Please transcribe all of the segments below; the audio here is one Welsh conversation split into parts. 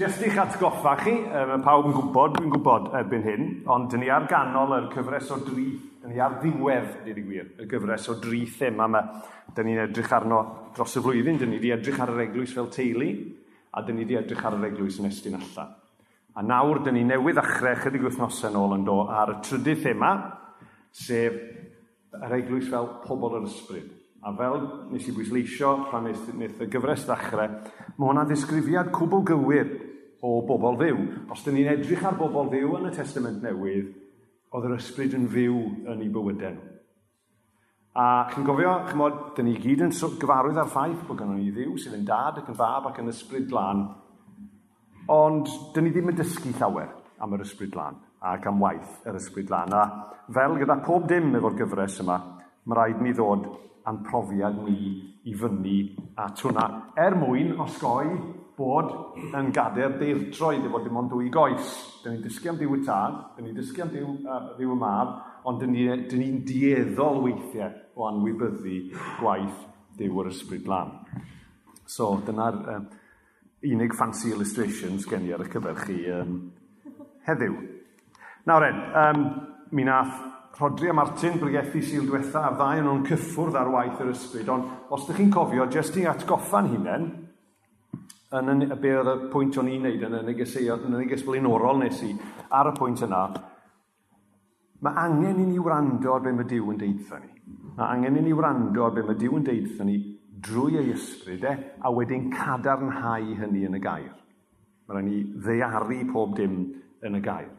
Jyst i'ch atgoffa chi, mae pawb yn gwybod, dwi'n gwybod erbyn hyn, ond 'dyn ni ar ganol yr cyfres o dri, 'dyn ni ar ddiwedd, dyn ni gwir, y gyfres o dri thema yma. 'dyn ni'n edrych arno dros y flwyddyn. 'Dyn ni wedi edrych ar yr eglwys fel teulu, a 'dyn ni wedi edrych ar yr eglwys yn Estyn Allan. A nawr, 'dyn ni newydd achrau chydig wythnosau yn ôl yn do, ar y trydydd thema, sef yr eglwys fel pobl yr ysbryd. A fel nes i bwysleisio pan wnaeth y gyfres ddechrau, mae hwnna'n ddisgrifiad cwbl gywir o bobl fyw. Os dyn ni'n edrych ar bobl fyw yn y Testament Newydd, oedd yr ysbryd yn fyw yn ei bywydau nhw. A chi'n gofio, chymod, dyn ni gyd yn gyfarwydd ar ffaith bod gennym ni ddiw sydd yn dad ac yn fab ac yn ysbryd glân. Ond dyn ni ddim yn dysgu llawer am yr ysbryd glân ac am waith yr ysbryd glân. A fel gyda pob dim efo'r gyfres yma, mae rhaid ni ddod a'n profiad ni i fyny at hwnna. Er mwyn osgoi bod yn gader deirdroedd efo dim ond dwy goes. Dyn ni'n dysgu am diw y Tad, dyn ni'n dysgu am diw, uh, diw y Mab, ond dyn ni'n ni, dieddol weithiau o anwybyddu gwaith diw yr Ysbryd lan. So, dyna'r uh, unig fancy illustrations gen i ar y cyfer chi um, heddiw. Nawr en, um, mi nath Rodri a Martin brygethu syl diwetha a ddau yn nhw'n cyffwrdd ar waith yr ysbryd, ond os ydych chi'n cofio, jyst i atgoffa'n hunain, yn y, be oedd y pwynt o'n i'n neud yn y negeseuon, yn y neges blaenorol nes i, ar y pwynt yna, mae angen i ni wrando ar be mae Dyw yn deitha ni. Mae angen i ni wrando ar be mae Dyw yn deitha ni drwy ei ysbryd e, a wedyn cadarnhau hynny yn y gair. Mae rhaid ni ddearu pob dim yn y gair.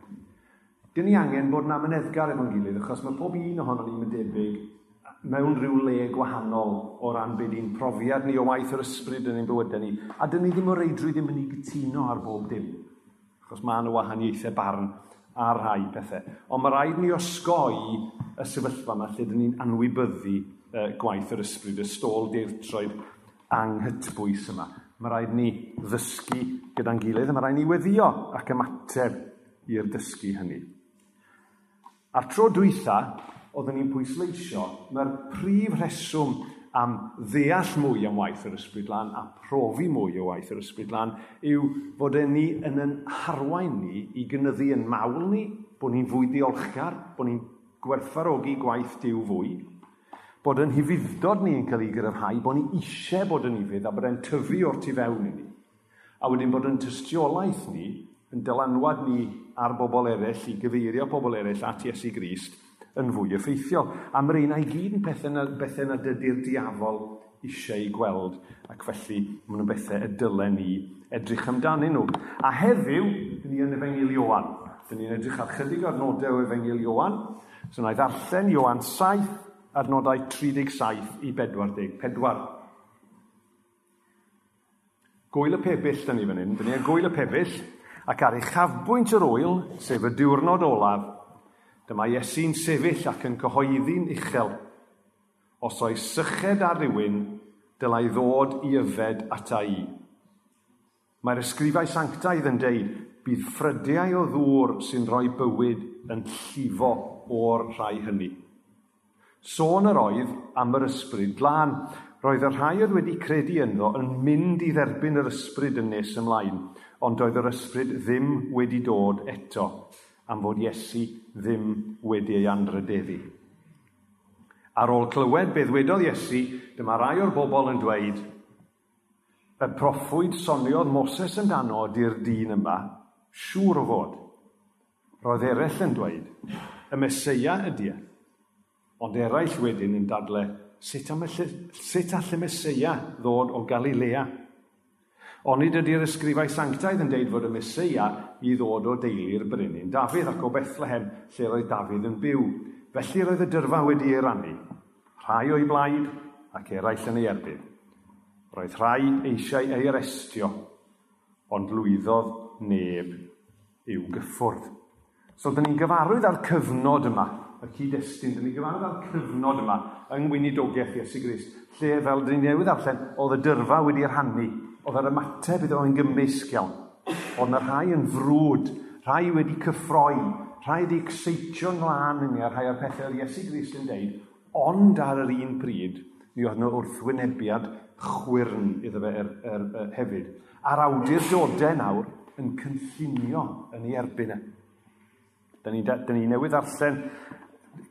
Dyn ni angen bod na myneddgar efo'n gilydd, achos mae pob un ohono ni'n debyg mewn rhyw le gwahanol o ran beth di'n profiad ni o waith yr ysbryd yn ein bywydau ni. A dyn ni ddim o reidrwy ddim yn ei gytuno ar bob dim. Achos mae yna wahaniaethau barn ar rhai pethau. Ond mae rhaid ni osgoi y sefyllfa yma lle dyn ni'n anwybyddu e, gwaith yr ysbryd, y stôl deirtroed anghytbwys yma. Mae rhaid ni ddysgu gyda'n gilydd a mae rhaid ni weddio ac ymateb i'r dysgu hynny. A'r tro dwytha, oeddwn ni'n pwysleisio mae'r prif rheswm am ddeall mwy am waith yr ysbryd lan a profi mwy o waith yr ysbryd lan yw fod e ni yn yn harwain ni i gynyddu yn mawl ni, bod ni'n fwy diolchgar, bod ni'n gwerthfarogi gwaith diw fwy, bod yn hyfuddod ni yn cael ei gyrraedd, bod ni eisiau bod yn ifydd a bod e'n tyfu o'r tu fewn i ni. A wedyn bod yn tystiolaeth ni yn dylanwad ni ar bobl eraill i gyfeirio pobl eraill at Iesu Grist yn fwy effeithiol. A mae'r un a'i gyd yn bethau na, bethau na dydy'r diafol eisiau eu gweld, ac felly maen nhw'n bethau y dylen ni edrych amdanyn nhw. A heddiw, dyn ni yn Efengil Iowan. Dyn ni'n edrych ar chydig o'r nodau o Efengil Iowan. So na i ddarllen Iowan 7, ar nodau 37 i 44. Gwyl y pebyll dyn ni fan hyn. Dyn ni yn gwyl y pebyll ac ar ei chafbwynt yr wyl, sef y diwrnod olaf, Dyma Iesu'n sefyll ac yn cyhoeddi'n uchel. Os oes syched ar rywun, dylai ddod i yfed ata i. Mae'r ysgrifau sanctaidd yn deud, bydd ffrydiau o ddŵr sy'n rhoi bywyd yn llifo o'r rhai hynny. Sôn yr oedd am yr ysbryd glân. Roedd y rhai oedd wedi credu ynddo yn mynd i dderbyn yr ysbryd yn nes ymlaen, ond oedd yr ysbryd ddim wedi dod eto am fod Iesu ddim wedi ei anrydeddu. Ar ôl clywed beth wedodd Iesu, dyma rai o'r bobl yn dweud, y proffwyd soniodd Moses amdano di'r dyn yma, siŵr o fod. Roedd eraill yn dweud, y Mesoea ydy e. Ond eraill wedyn yn dadle, sut, am y, sut all y Mesoea ddod o Galilea? Onid ydy'r ysgrifau sanctaidd yn deud fod y Mesoea i ddod o deulu'r brenin Dafydd ac o Bethlehem lle roedd Dafydd yn byw. Felly roedd y dyrfa wedi ei rannu, rhai o'i blaid ac eraill yn ei erbyn. Roedd rhai eisiau ei arestio, ond lwyddodd neb i'w gyffwrdd. So, dyn ni'n gyfarwydd ar cyfnod yma, y cyd-destun, dyn ni'n gyfarwydd ar cyfnod yma yng Ngwynidogaeth Iesu Grist, lle fel dyn ni newydd allan, oedd y dyrfa wedi'i rhannu Oedd yr ymateb iddo fo'n gymysg iawn. Oedd yna rhai yn frwd, rhai wedi cyffroi, rhai wedi exeitio glân yn ni, a rhai o'r pethau oedd Iesu Grist yn deud, ond ar yr un pryd, mi oedd yna wrthwynebiad chwyrn iddo fe er, er, er, hefyd. A'r awdurdodau nawr yn cynllunio yn ei erbyn e. Da ni, da, da ni newydd darllen,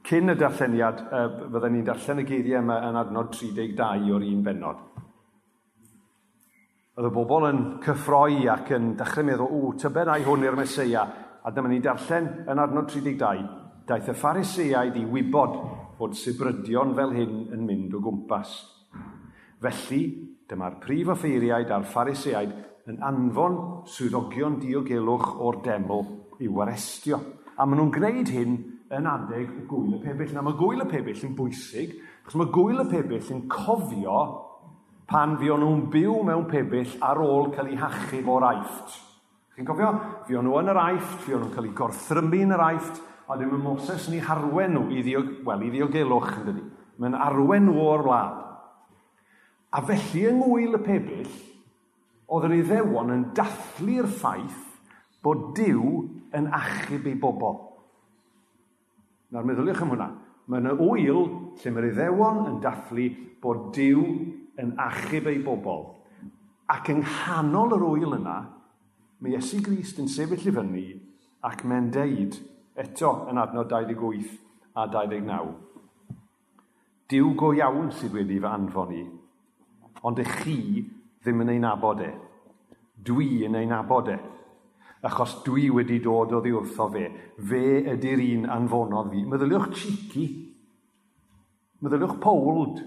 cyn y darlleniad, uh, fyddwn ni'n darllen y geiriau yma yn adnod 32 o'r un bennod. Oedd y bobl yn cyffroi ac yn dechrau meddwl, ww, tybed ai hwn i'r Mesoea. A dyma ni darllen yn adnod 32, daeth y phariseaid i wybod bod sybrydion fel hyn yn mynd o gwmpas. Felly, dyma'r prif offeiriaid a'r phariseaid yn anfon swyddogion diogelwch o'r deml i'w arestio. A maen nhw'n gwneud hyn yn adeg y gwyl y pebyll. Na mae gwyl y pebyll yn bwysig, achos mae gwyl y pebyll yn cofio pan fuon nhw'n byw mewn pebyll ar ôl cael eu hachub o'r aifft. Chi'n cofio? Fuon nhw yn yr aifft, fuon nhw'n cael eu gorthrymu yn yr aifft, a dim y Moses yn ei harwen nhw i, ddiog, well, i ddiogelwch yn dydi. Mae'n arwen nhw o'r wlad. A felly yng ngwyl y pebyll, oedd yr iddewon yn dathlu'r ffaith bod Dyw yn achub ei bobl. Nawr meddyliwch am hwnna. Mae yna wyl lle mae'r iddewon yn dathlu bod Dyw yn achub ei bobl. Ac yng nghanol yr wyl yna, mae Iesu Grist yn sefyll i fyny ac mae'n deud eto yn adnod 28 a 29. Diw go iawn sydd wedi fy anfon i, ond eich chi ddim yn ei nabod e. Dwi yn ei nabod e, achos dwi wedi dod o ddiwrtho fe. Fe ydy'r un anfonodd fi. Meddyliwch cheeky. Meddyliwch pold.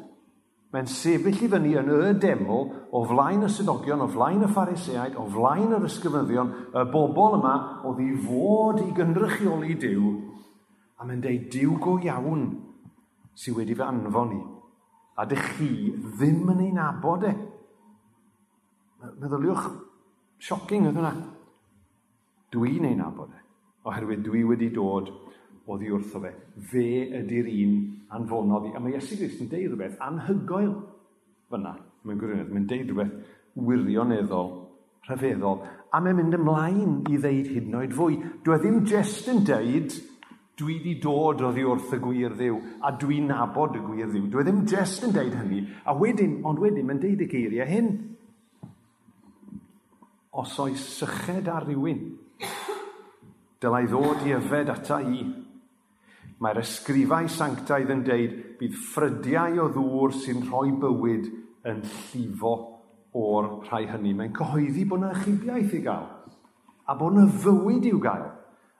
Mae'n sefyll i fyny yn y deml o flaen y sydogion, o flaen y phariseaid, o flaen yr ysgrifyddion, y bobl yma oedd i fod i gynrychioli Dyw, a mae'n deud Dyw go iawn sydd wedi fy anfon i. A dych chi ddim yn ei nabod e. Meddyliwch, shocking oedd hwnna. Dwi'n ei nabod e, oherwydd dwi wedi dod oddi wrtho fe. Fe ydy'r un anfonodd i. A mae Iesu Grist yn deud rhywbeth anhygoel fyna Mae'n gwirionedd. Mae'n deud rhywbeth wirioneddol, rhyfeddol. A mae'n mynd ymlaen i ddeud hyd yn oed fwy. Dwi e ddim jest yn deud dwi wedi dod oddi wrth y gwir ddiw a dwi'n nabod y gwir ddiw. Dwi e ddim jest yn deud hynny. A wedyn, ond wedyn, mae'n deud y geiriau hyn. Os oes syched ar rywun, dylai ddod i yfed ata i Mae'r ysgrifau sanctaidd yn deud bydd ffrydiau o ddŵr sy'n rhoi bywyd yn llifo o'r rhai hynny. Mae'n cyhoeddi bod yna achubiaeth i gael a bod yna fywyd i'w gael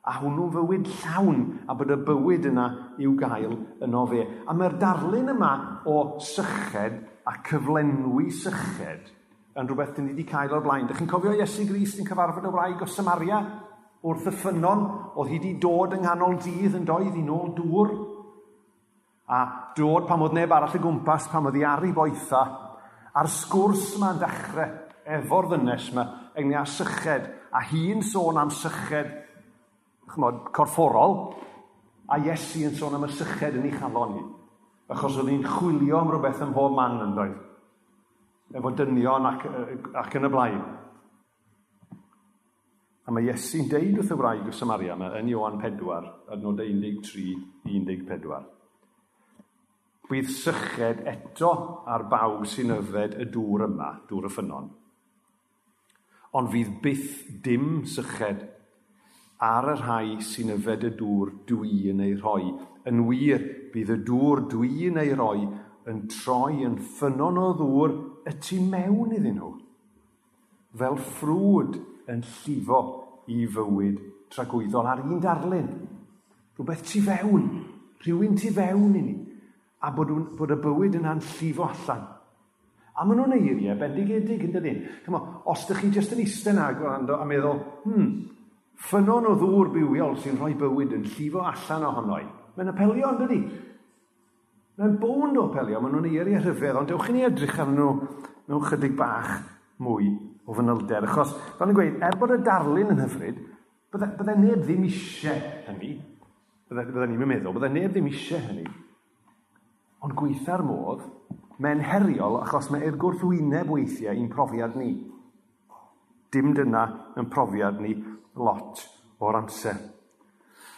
a hwnnw'n fywyd llawn a bod y bywyd yna i'w gael yno fe. A mae'r darlun yma o syched a cyflenwi syched yn rhywbeth dyn ni wedi cael o'r blaen. Dych chi'n cofio Iesu Grist yn cyfarfod y wraig o Samaria? wrth y ffynon oedd hi wedi dod yng nghanol dydd yn doedd i nôl dŵr. A dod pam oedd neb arall y gwmpas pam oedd hi ar ei boetha. A'r sgwrs yma'n dechrau efo'r ddynes yma ynglyn â syched. A hi'n sôn am syched chymod, corfforol, a Iesu yn sôn am y syched yn ei chalon ni. Achos oedd hi'n chwilio am rhywbeth ym mhob man yn doedd. Efo dynion ac, ac yn y blaen. A mae Iesu'n deud wrth y wraig o Samaria yma yn Ioan 4, adnod 13-14. Bydd syched eto ar bawb sy'n yfed y dŵr yma, dŵr y ffynon. Ond fydd byth dim syched ar y rhai sy'n yfed y dŵr dwi yn ei rhoi. Yn wir, bydd y dŵr dwi yn ei roi yn troi yn ffynon o ddŵr y tu mewn iddyn nhw. Fel ffrwd yn llifo i fywyd tragwyddol ar un darlun. Rhywbeth tu fewn, rhywun tu fewn i ni, a bod, bod y bywyd yna'n llifo allan. A maen nhw'n eiriau bendigedig yn dydyn. Cymo, os ydych chi jyst yn eistedd na gwrando a meddwl, hmm, ffynon o ddŵr bywiol sy'n rhoi bywyd yn llifo allan ohono i. Mae'n apelio yn dydi? Mae'n bond o apelio, maen nhw'n eiriau rhyfedd, ond dewch i ni edrych arnyn nhw mewn chydig bach mwy o fanylder. Achos, fel yn gweud, er bod y darlun yn hyfryd, byddai, bydde neb ddim eisiau hynny. Byddai, bydde ni'n meddwl, byddai neb ddim eisiau hynny. Ond gweitha'r modd, mae'n heriol achos mae er gwrthwyneb weithiau i'n profiad ni. Dim dyna yn profiad ni lot o'r amser.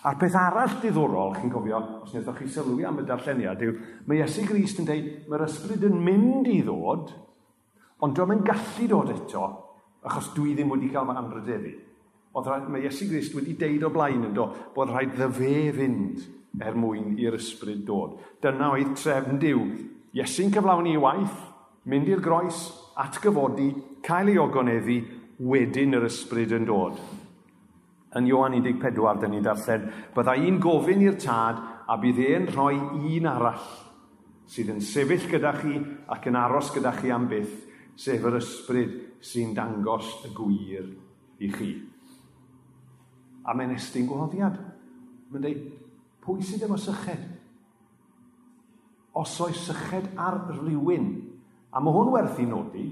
A'r peth arall diddorol, chi'n cofio, os wnaethoch chi sylwi am y darlleniad, yw mae Iesu Grist yn dweud, mae'r ysbryd yn mynd i ddod, Ond dwi'n yn gallu dod eto, achos dwi ddim wedi cael fy anrydeddu. Oedd rhaid, mae Iesu Grist wedi deud o blaen yn do, bod rhaid ddyfe fynd er mwyn i'r ysbryd dod. Dyna oedd trefn diw. Iesu'n cyflawni i waith, mynd i'r groes, atgyfodi, cael ei ogoneddi, wedyn yr ysbryd yn dod. Yn Ioan 14, dyn ni darllen, bydda un gofyn i'r tad a bydd e'n rhoi un arall sydd yn sefyll gyda chi ac yn aros gyda chi am byth sef yr ysbryd sy'n dangos y gwir i chi. A mae'n estyn gwahoddiad. Mae'n dweud, pwy sydd efo syched? Os oes syched ar rywun, a mae hwn werth i nodi,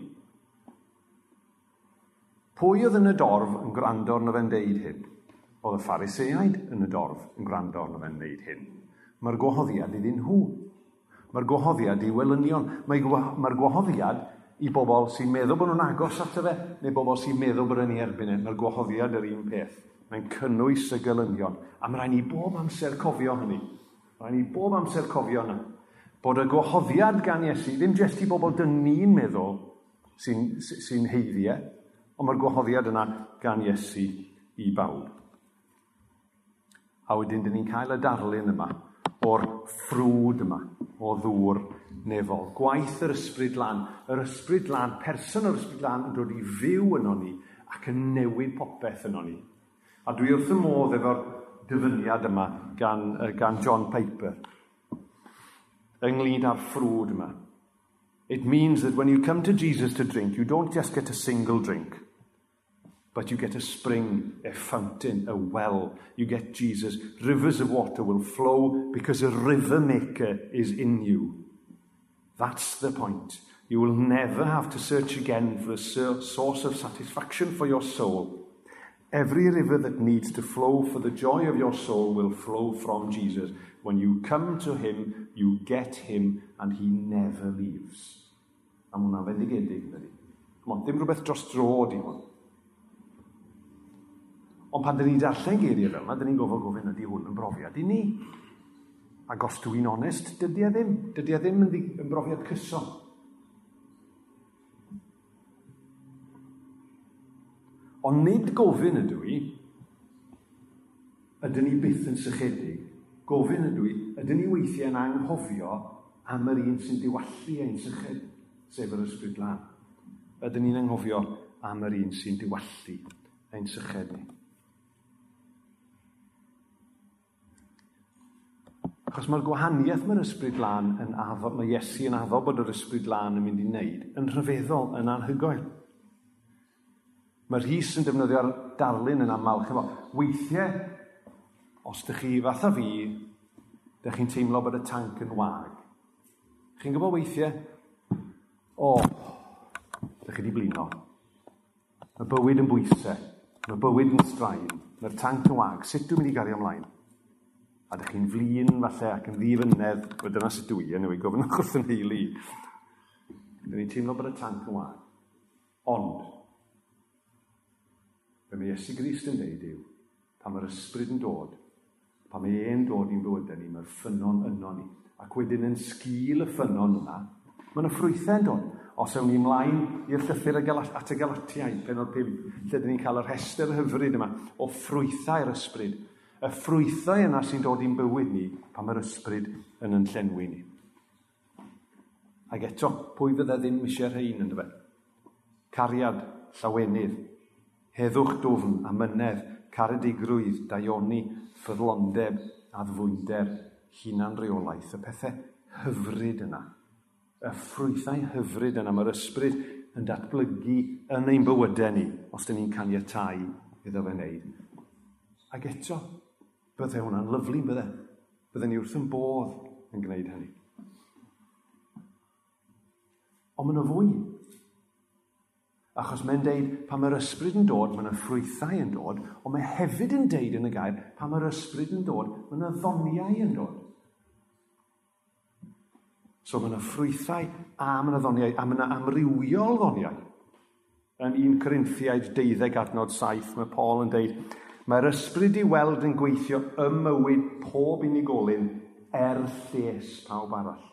pwy oedd yn y dorf yn gwrando arno fe'n deud hyn? Oedd y phariseaid yn y dorf yn gwrando arno fe'n deud hyn. Mae'r gwahoddiad iddyn nhw. Mae'r gwahoddiad i welynion. Mae'r gwahoddiad i bobl sy'n meddwl bod nhw'n agos ato fe, neu bobl sy'n meddwl bod yn ei erbyn e. Mae'r gwahoddiad yr un peth. Mae'n cynnwys y gylynion. A mae rhaid ni bob amser cofio hynny. Mae rhaid ni bob amser cofio hynny. Bod y gwahoddiad gan Iesu, ddim jyst i bobl dyn ni'n meddwl sy'n sy, sy heiddiau, e, ond mae'r gwahoddiad yna gan Iesu i bawb. A wedyn, dyn ni'n cael y darlun yma o'r ffrwd yma, o ddŵr nefol. Gwaith yr ysbryd lan. Yr ysbryd lan, person yr ysbryd lan yn dod i fyw yno ni ac yn newid popeth yno ni. A dwi wrth y modd efo'r dyfyniad yma gan, gan John Piper ynglyd â'r ffrwd yma. It means that when you come to Jesus to drink, you don't just get a single drink. But you get a spring, a fountain, a well. You get Jesus. Rivers of water will flow because a river maker is in you. That's the point. You will never have to search again for a source of satisfaction for your soul. Every river that needs to flow for the joy of your soul will flow from Jesus. When you come to him, you get him and he never leaves. A mae hwnna'n fendigedig, dydy. Dim rhywbeth dros dro, di hwn. Ond pan dyn ni darllen geiriau fel yna, dyn ni'n gofod gofyn ydy hwn yn brofiad i ni. Ac os dwi'n onest, dydy e ddim. Dydy e ddim yn, yn brofiad cyson. Ond nid gofyn ydw i, ydyn ni byth yn sychedig. Gofyn ydw i, ydyn ni weithiau yn anghofio am yr un sy'n diwallu ein sychyd, sef yr ysbryd lan. Ydyn ni'n anghofio am yr un sy'n diwallu ein sychyd ni. Achos mae'r gwahaniaeth mae'r ysbryd lan yn addo, mae Iesu yn addo bod yr ysbryd lan yn mynd i wneud yn rhyfeddol, yn anhygoel. Mae Rhys yn defnyddio'r darlun yn aml. Chyfo, weithiau, os ydych chi fatha fi, ydych chi'n teimlo bod y tank yn wag. Chi'n gwybod weithiau? O, ydych chi wedi blino. Mae bywyd yn bwysau. Mae bywyd yn straen. Mae'r tank yn wag. Sut dwi'n mynd i gario ymlaen? a ydych chi'n flin falle ac yn ddifynedd, wel dyna sydd dwi yn ei gofyn o'ch wrth yn heili. Dyn ni'n teimlo bod y tank yn wahan. Ond, be mae Iesu Grist yn dweud yw, pan mae'r ysbryd yn dod, pan mae e'n dod i'n bywydau ni, mae'r ffynon yno ni. Ac wedyn yn sgil y ffynon yna, mae yna ffrwythau'n dod. Os ewn ni ymlaen i'r llythyr at y Galatiaid, penod 5, lle dyn ni'n cael yr hester hyfryd yma o ffrwythau'r ysbryd y ffrwythau yna sy'n dod i'n bywyd ni pan mae'r ysbryd yn yn llenwi ni. Ac eto, pwy fydda ddim eisiau rhain yn dweud? Cariad, llawenydd, heddwch dofn, amynedd, caredigrwydd, daioni, ffyddlondeb, addfwynder, hunanreolaeth, y pethau hyfryd yna. Y ffrwythau hyfryd yna, mae'r ysbryd yn datblygu yn ein bywydau ni, os dyn ni'n caniatau iddo fe wneud. Ac eto, Byddai hwnna'n lyflu, byddai. Byddai ni wrth yn bodd yn gwneud hynny. Ond mae'n yna fwy. Achos mae'n deud, pan mae'r ysbryd yn dod, mae'n ffrwythau yn dod, ond mae hefyd yn deud yn y gair, pan mae'r ysbryd yn dod, mae'n ddoniau yn dod. So mae'n ffrwythau a mae'n ddoniau, a mae'n amrywiol ddoniau. Yn 1 Corinthiaid 12 adnod 7, mae Paul yn deud, Mae'r ysbryd i weld yn gweithio ymywyd pob unigolyn er lles pawb arall.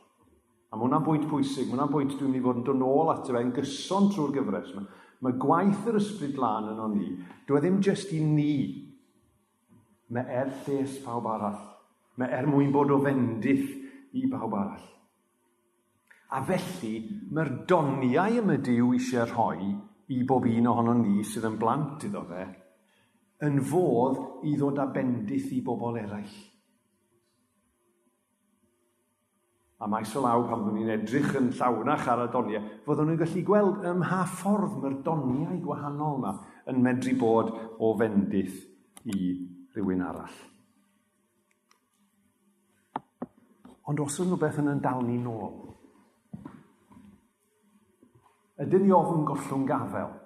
A mae hwnna'n bwynt pwysig, mae hwnna'n bwynt dwi'n mynd i fod yn dod nôl ato fe yn gyson trwy'r gyfres. Mae, mae gwaith yr ysbryd lan yn o'n ni, dwi e ddim jyst i ni. Mae er lles pawb arall. Mae er mwyn bod o fendith i bawb arall. A felly, mae'r doniau yma Dyw eisiau rhoi i bob un ohono ni sydd yn blant iddo fe, yn fodd i ddod â bendith i bobl eraill. A maes o law pan fyddwn ni'n edrych yn llawnach ar y doniau, fyddwn ni'n gallu gweld ym mha ffordd mae'r doniau gwahanol yma yn medru bod o fendith i rhywun arall. Ond os yna beth yn yn dal ni nôl, ydyn ni ofyn gollwng gafel?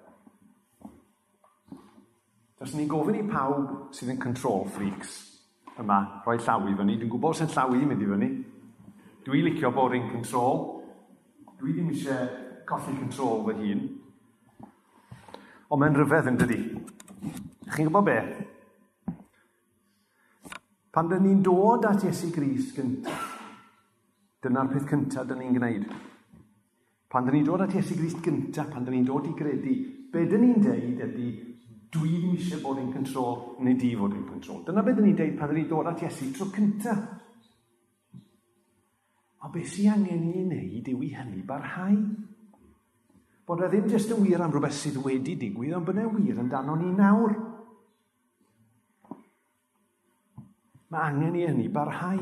Os ni'n gofyn i pawb sydd yn control freaks yma rhoi llaw i fyny, dwi'n gwybod sy'n llaw i mynd i fyny. Dwi'n licio bod yn control. Dwi ddim eisiau colli control fy hun. Ond mae'n rhyfedd yn dydi. Chi'n gwybod be? Pan dyn ni'n dod at Iesu Gris gyntaf, dyna'r peth cyntaf dyn ni'n gwneud. Pan dyn ni'n dod at Iesu Gris gyntaf, pan dyn ni'n dod i gredu, be dyn ni'n deud ydy, dwi ddim eisiau bod yn control, neu di fod yn control. Dyna beth ni'n deud pan ni'n dod at Iesu tro cyntaf. A beth sy'n angen i ni wneud yw i hynny barhau. Bod e ddim jyst yn wir am rhywbeth sydd wedi digwydd, ond bod e'n wir yn amdano ni nawr. Mae angen i hynny barhau.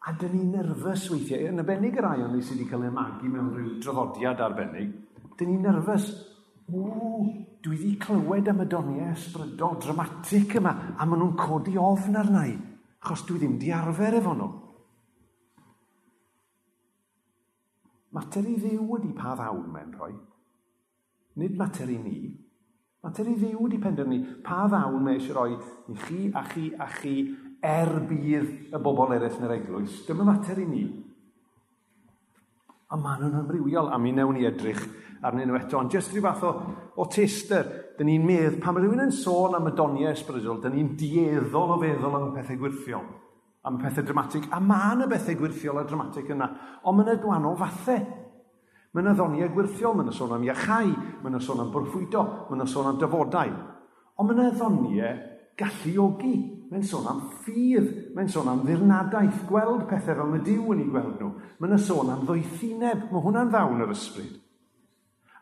A dyn ni'n nerfus weithiau, yn arbennig yr aion ni sydd wedi cael ei magu mewn rhyw draddodiad arbennig, dyn ni'n nerfus. Ww, dwi wedi clywed am y doniau ysbrydol dramatic yma, a maen nhw'n codi ofn arna i, achos dwi ddim di arfer efo nhw. Mater i ddiw ydy pa ddawn mewn rhoi. Nid mater i ni. Mater i ddiw ydy penderfynu pa ddawn mae eisiau rhoi i chi a chi a chi er bydd y bobl eraill yn yr eglwys. Dyma mater i ni. A maen nhw'n ymrywiol, a mi newn ni edrych arnyn nhw eto, ond jyst rhyw fath o, o tester. Dyn ni'n medd, pan mae rhywun yn sôn am y doniau ysbrydol, dyn ni'n dieddol o feddwl am y pethau gwirthiol, am y pethau dramatig, a mae yna bethau gwirthiol a dramatig yna, ond mae yna dwanol fathau. Mae yna ddoniau gwirthiol, mae yna sôn am iachau, mae yna sôn am brwfwydo, mae yna sôn am dyfodau. Ond mae yna ddoniau galluogi. Mae'n sôn am ffydd, mae'n sôn am ddirnadaeth, gweld pethau fel y diw yn ei gweld nhw. Mae'n sôn am ddoethineb, mae hwnna'n ddawn yr ysbryd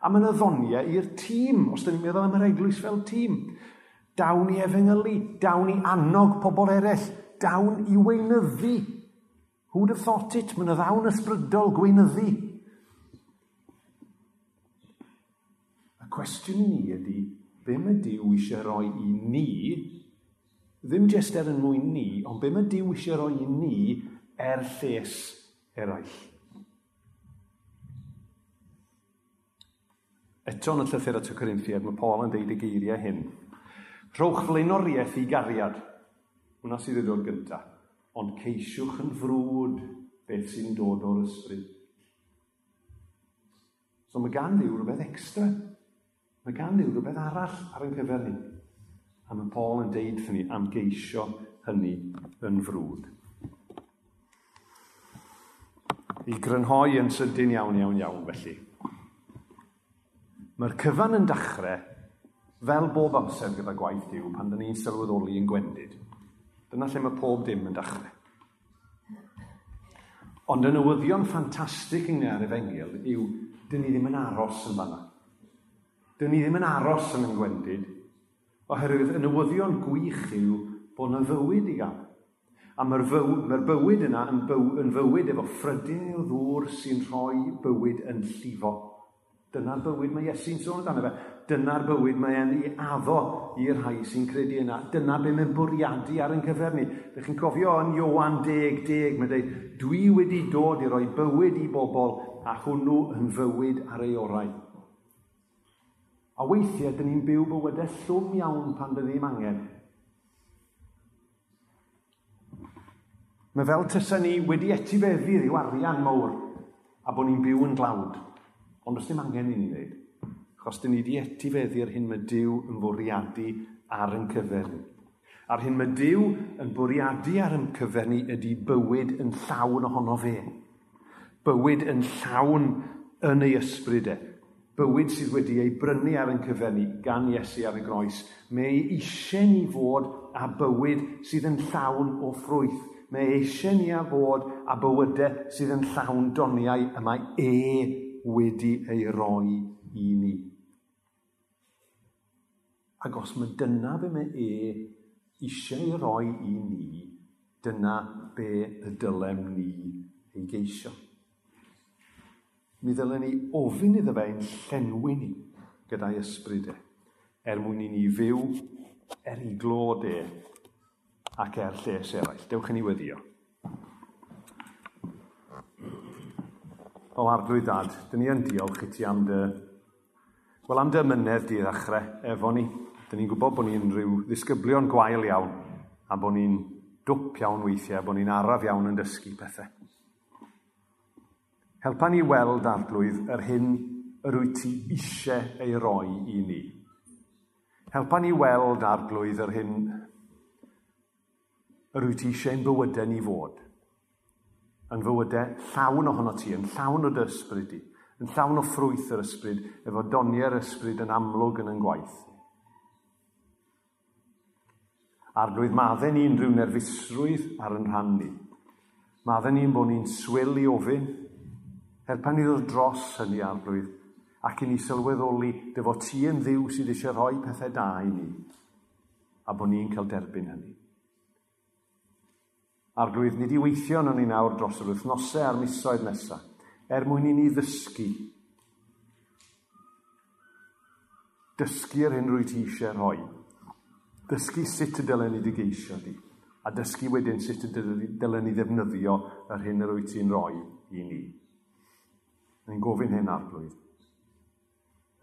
am yn addoniau i'r tîm, os da ni'n meddwl am yr eglwys fel tîm. Dawn i efengylu, dawn i annog pobl eraill, dawn i weinyddu. Who'd have thought it? Mae'n ddawn ysbrydol gweinyddu. Y cwestiwn i ni ydy, be mae Dyw eisiau roi i ni, ddim jyst er yn mwyn ni, ond be mae Dyw eisiau roi i ni er lles eraill. Eto yn y llythyr at y Corinthiad, mae Paul yn deud y geiriau hyn. Rhowch flaenoriaeth i gariad. Hwna sydd wedi dod gyntaf. Ond ceisiwch yn frwd beth sy'n dod o'r ysbryd. So mae gan ddiw rhywbeth extra. Mae gan ddiw rhywbeth arall ar ein cyfer ni. A mae Paul yn deud ni am geisio hynny yn frwd. I grynhoi yn sydyn iawn, iawn, iawn felly. Mae'r cyfan yn dechrau fel bob amser gyda gwaith diw pan dyn ni'n sylweddoli yn gwendid. Dyna lle mae pob dim yn dechrau. Ond y newyddion ffantastig yng Nghymru Efengil yw dyn ni ddim yn aros yn fanna. Dyn ni ddim yn aros yn yngwendid oherwydd y newyddion gwych yw bod yna fywyd i gael. A mae'r fyw, mae bywyd yna yn, byw, yn fywyd efo ffrydyn o ddŵr sy'n rhoi bywyd yn llifo. Dyna'r bywyd mae Iesu'n sôn amdano fe. Dyna'r bywyd mae e'n ei addo i'r rhai sy'n credu yna. Dyna be mae'n bwriadu ar yn cyfer ni. Dych chi'n cofio yn Iowan 10, 10, mae'n dweud, dwi wedi dod i roi bywyd i bobl a hwnnw yn fywyd ar ei orau. A weithiau, dyn ni'n byw bywydau llwm iawn pan dyn ni'n angen. Mae fel tysa ni wedi etifeddu ryw arian mawr a bod ni'n byw yn glawd. Ond os dim angen i ni wneud. achos dyn ni wedi etifeddu ar hyn mae Dyw yn fwriadu ar yn cyfer ni. A'r hyn mae Dyw yn bwriadu ar yn cyfer ni ydy bywyd yn llawn ohono fe. Bywyd yn llawn yn ei ysbryd e. Bywyd sydd wedi ei brynu ar yn cyfer ni gan Iesu ar y groes. Mae ei eisiau ni fod a bywyd sydd yn llawn o ffrwyth. Mae eisiau ni a fod a bywydau sydd yn llawn doniau y mae e wedi ei roi i ni. Ac os mae dyna be mae e eisiau ei roi i ni, dyna be y dylem ni ei geisio. Mi ddylen ni ofyn iddo fe llenwi ni gyda'i ysbryd e, er mwyn i ni fyw er i glod e ac er lles eraill. Dewch yn ei weddio. o arglwydd dad, dyn ni yn diolch i ti am dy... Wel, am dy mynedd di ddechrau efo ni. Dyn ni'n gwybod bod ni'n rhyw ddisgyblion gwael iawn a bod ni'n dwp iawn weithiau, bod ni'n araf iawn yn dysgu pethau. Helpa ni weld arglwydd yr hyn yr wyt ti eisiau ei roi i ni. Helpa ni weld arglwydd yr hyn yr wyt ti eisiau ein bywydau ni fod yn fywydau llawn ohono ti, yn llawn o dy ysbryd di, yn llawn o ffrwyth yr ysbryd, efo doniau'r ysbryd yn amlwg yn yn gwaith. Arglwydd maddau ni'n rhyw nerfusrwydd ar yn rhan ni. Maddau ni'n bod ni'n swil i ofyn, er pan i ddod dros hynny arglwydd, ac i ni sylweddoli dy fo ti yn ddiw sydd eisiau rhoi pethau da i ni, a bod ni'n cael derbyn hynny. Arglwydd, nid i weithio yn ni nawr dros yr wythnosau a'r misoedd nesaf, er mwyn i ni ddysgu. Dysgu yr hyn rwy ti eisiau rhoi. Dysgu sut y dylen ni digeisio di. A dysgu wedyn sut y dylen ni ddefnyddio yr hyn yr wyt ti'n rhoi i ni. Ni'n gofyn hyn arglwydd.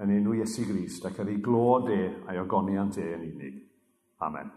Yn enw Iesu Grist ac ar ei glod e a'i ogoniant e yn unig. Amen.